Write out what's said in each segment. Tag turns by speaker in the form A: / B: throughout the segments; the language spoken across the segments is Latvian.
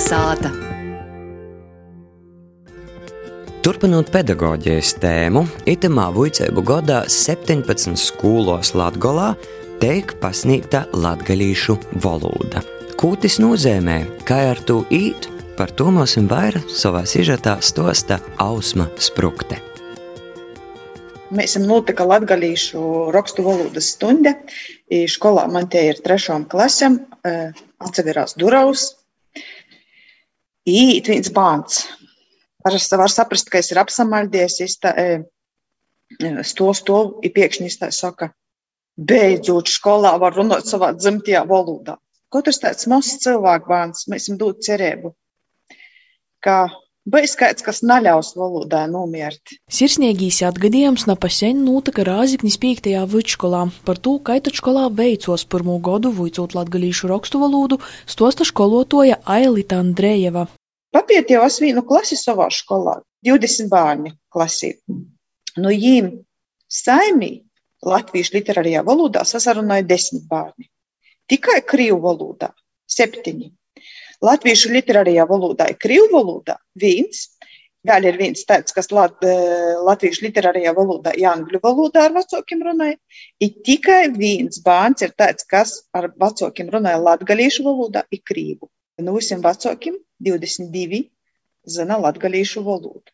A: Kalnasāta.
B: Turpinot pedagoģijas tēmu, itamā vicēbu godā 17 skolos Latgolā tiek pasniegta latgalīšu valoda. Ko tas nozīmē, kā ar to īt, par to mums vairāk savā sižetā stosta Ausma Sprukte.
C: Mēs esam notika latgalīšu rakstu valodas stunda. Skolā man tie ir trešām klasēm, atseverās duraus. Īt viens bērns Parasti var saprast, ka es ir apsamaļdies, iztā, e, sto stolu, ir piekšņi iztā saka, beidzot skolā var runāt savā dzimtajā valodā. Katrs tāds mazs cilvēku bērns, mēs viņam dod cerību, ka Bez skaits, kas naļaus valodā nomiert.
D: Sirsniegīs atgadījums napaseņ nūtaka Rāziknis 5. vidusskolā. Par to, ka tačskolā veicos pirmo godu vuicot latgalīšu rakstu valodu, stosta skolotoja Ailita Andrejeva.
C: Papiet jau es vienu klasi savā skolā, 20 bērni klasī. No viņiem saimī latviešu literārajā valodā sasarunāja 10 bērni. Tikai krievu valodā - 7. Latviešu literārajā valodā ir krievu valodā viens. Vēl ir viens tāds, kas lat, eh, latviešu literārajā valodā, ja angļu valodā ar vecākiem runāja. Ir tikai viens bērns, ir tāds, kas ar vecākiem runāja latgalīšu valodā, ir krīvu. No visiem vecākiem 22 zina latgalīšu valodu.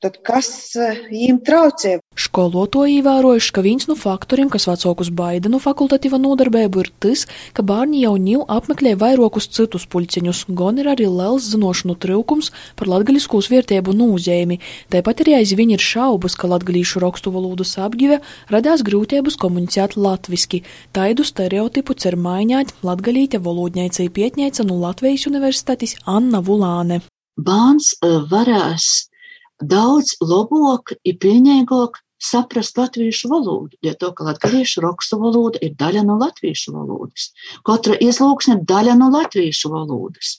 C: Tad kas viņiem eh, traucē?
D: Skolotāji ievērojuši, ka viens no faktoriem, kas vecākus baida no fakultatīva nodarbība, ir tas, ka bērni jau ņū apmeklē vairākus citus puļciņus, gan ir arī liels zinošanu trūkums par latgaļiskos vietēbu nūzēmi. Tāpat arī aizvien ir šaubas, ka latgaļīšu rakstu valodas apgive radās grūtības komunicēt latviski. Taidu stereotipu cer maiņāt latgaļīte volodņaica pietņaica no Latvijas universitātes Anna Vulāne.
E: Bāns eh, varēs daudz labāk ir pieņēgāk saprast latviešu valodu, jo to, ka latviešu rakstu valoda ir daļa no latviešu valodas. Katra izlūksne ir daļa no latviešu valodas.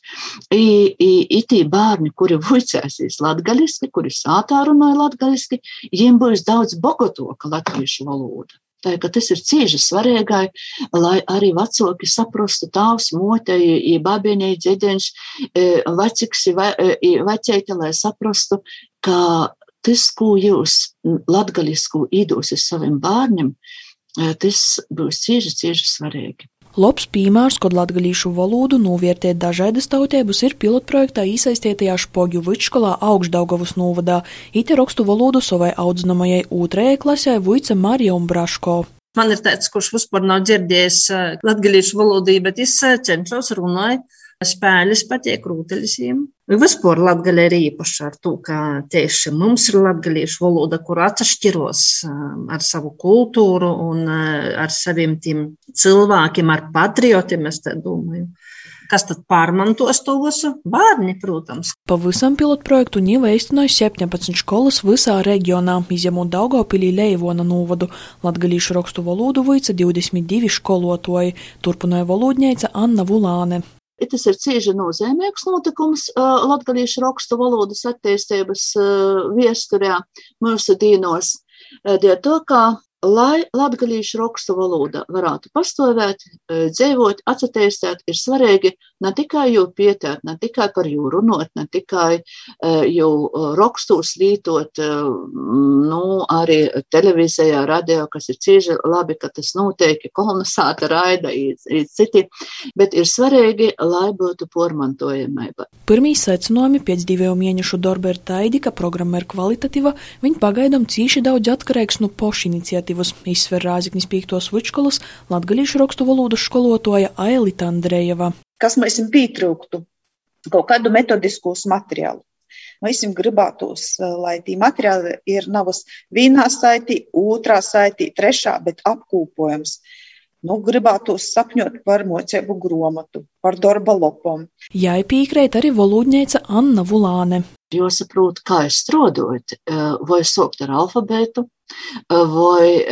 E: Itī bērni, kuri vuicēsīs latgaliski, kuri sātā runāja latgaliski, jiem būs daudz bogotoka latviešu valoda. Tā, tas ir cieši svarīgai, lai arī vecāki saprastu tās moteji, babieņai, dziediņš, veciksi, vecēti, lai saprastu, ka tas, ko jūs latgaļisku īdosis saviem bērniem, eh, tas būs cieši, cieši svarīgi.
D: Labs piemērs, kad latgaļīšu valodu novērtēt dažādas tautības, ir pilotprojektā iesaistītajā Špogju vidusskolā Augšdaugavas novadā. Ite rakstu valodu savai audzinamajai otrajai klasē Vuica Marija un Braško.
F: Man ir tāds, kurš vispār nav dzirdējis eh, latgaļīšu valodu, bet es eh, cenšos runāt spēļas patīk rūteļiem. Vispār latgaļa ir īpaša ar to, ka tieši mums ir latgaļiešu valoda, kur atšķiros um, ar savu kultūru un uh, ar saviem cilvēkiem, ar patriotiem, es domāju. Kas tad pārmantos to visu? Bērni, protams.
D: Pavisam pilotprojektu Ņīva īstenoja 17 skolas visā reģionā, izņemot Daugavpilī Leivona novadu. Latgalīšu rakstu valodu vīca 22 skolotoji, turpināja valodņēca Anna Vulāne.
E: Tas ir cieši nozīmīgs notikums latviešu rakstu valodas attīstības viesturē mūsu dīnos. Dēļ to, ka lai latgalīšu rakstu valoda varētu pastāvēt, e, dzīvot, atsatīstēt, ir svarīgi ne tikai jau pietēt, ne tikai par jū runot, ne tikai e, jau e, rakstos lītot, nu, arī televīzijā, radio, kas ir cieži labi, ka tas notiek, kolonizāta raida, ir citi, bet ir svarīgi, lai būtu pormantojamība.
D: Pirmī secinājumi pēc diviem mēnešu darba ir taidi, ka programma ir kvalitatīva, viņa pagaidām cīši daudz atkarīgs no pošu iniciatīvas iniciatīvas izsver Rāziknis Pīktos vidškolas latgalīšu rakstu valodu skolotoja Ailita Andrejeva.
C: Kas mēs jums pietrūktu? Kaut kādu metodiskus materiālu. Mēs jums gribētos, lai tie materiāli ir navas vienā saitī, otrā saitī, trešā, bet apkūpojams. Nu, gribētu sapņot par mocību grāmatu, par darba lopām.
D: Jā, piekrīt arī valodniece Anna Vulāne.
E: Jāsaprot, kā es strādāju, vai sākt ar alfabētu, vai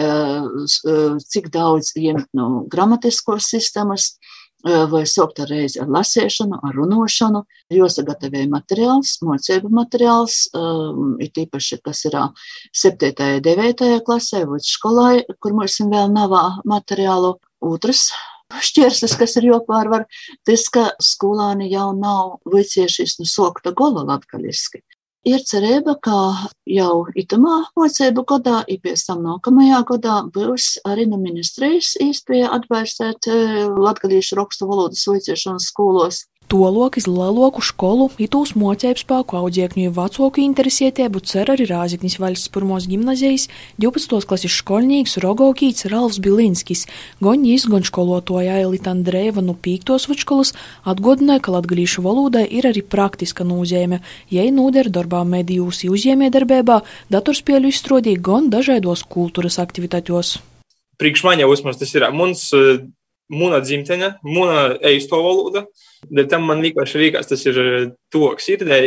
E: cik daudz ņemt no gramatiskos sistēmas, vai sākt ar reizi ar lasīšanu, ar runāšanu. Jāsagatavē materiāls, mocību materiāls, ir tīpaši, kas ir 7. un 9. klasē, vai skolai, kur mums vēl nav materiālu. Otrs šķērslis, kas ir jopārvar, tas, ka skolāni jau nav viciešies nu sokta gola latgaliski. Ir cerība, ka jau itamā mocību gadā, ir pēc tam nākamajā gadā būs arī no ministrijas īspēja atvērsēt eh, latgalīšu rakstu valodas viciešanas skolos.
D: Tolok iz leloku školu itūs mocēbs pāku audziekņu i vacoku interesietiebu cer arī Rāziknis valsts pirmos gimnazijas 12. klases školnīgs Rogovkīts Ralfs Bilinskis, goņ jis goņ školotoja Elita Andrēva nu pīktos vidškolas atgodināja, ka latgalīšu valodai ir arī praktiska nūzēme, jei nūder darbā medijūs i uzjēmē darbībā, datorspēļu izstrodī gon dažaidos kultūras aktivitāťos.
A: Priekš man jau uzmaz tas ir muns Mūna dzimtene, mūna eisto valoda. Dēļ tam man vienkārši liekas, tas ir toks sirdē,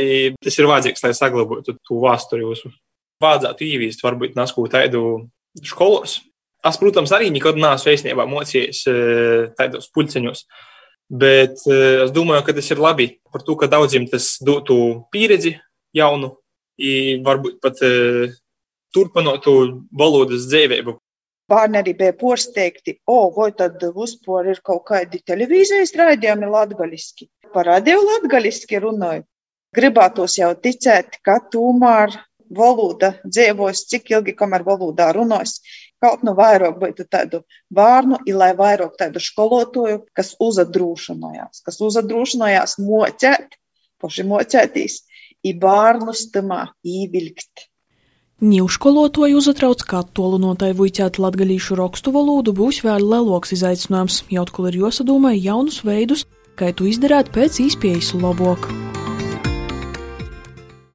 A: tas ir vajadzīgs, lai saglabātu to vēsturi. Vajadzētu īvīst, varbūt nesku tādu skolos. Es, protams, arī nekad neesmu īstenībā mocījies tādos pulceņos. Bet es domāju, ka tas ir labi par to, ka daudziem tas dotu pieredzi jaunu, varbūt pat turpinotu valodas dzīvību
C: Bērni arī bija porsteigti, o, vai tad vispār ir kaut kādi televīzijas raidījumi latgaliski. Par radio latgaliski runāju. Gribētos jau ticēt, ka tomēr valoda dzīvos, cik ilgi, kamēr valodā runās. Kaut nu vairāk būtu tādu bērnu, lai vairāk tādu skolotoju, kas uzadrūšanojās, kas uzadrūšanojās mocēt, paši mocētīs, i bērnus tamā īvilkt.
D: Ņūškolotoju uzatrauc, kā attālinotai vuicēt latgalīšu rakstu valodu būs vēl leloks izaicinājums, jaut kol ir josadūmai jaunus veidus, kā to izdarēt pēc īspējas labāk.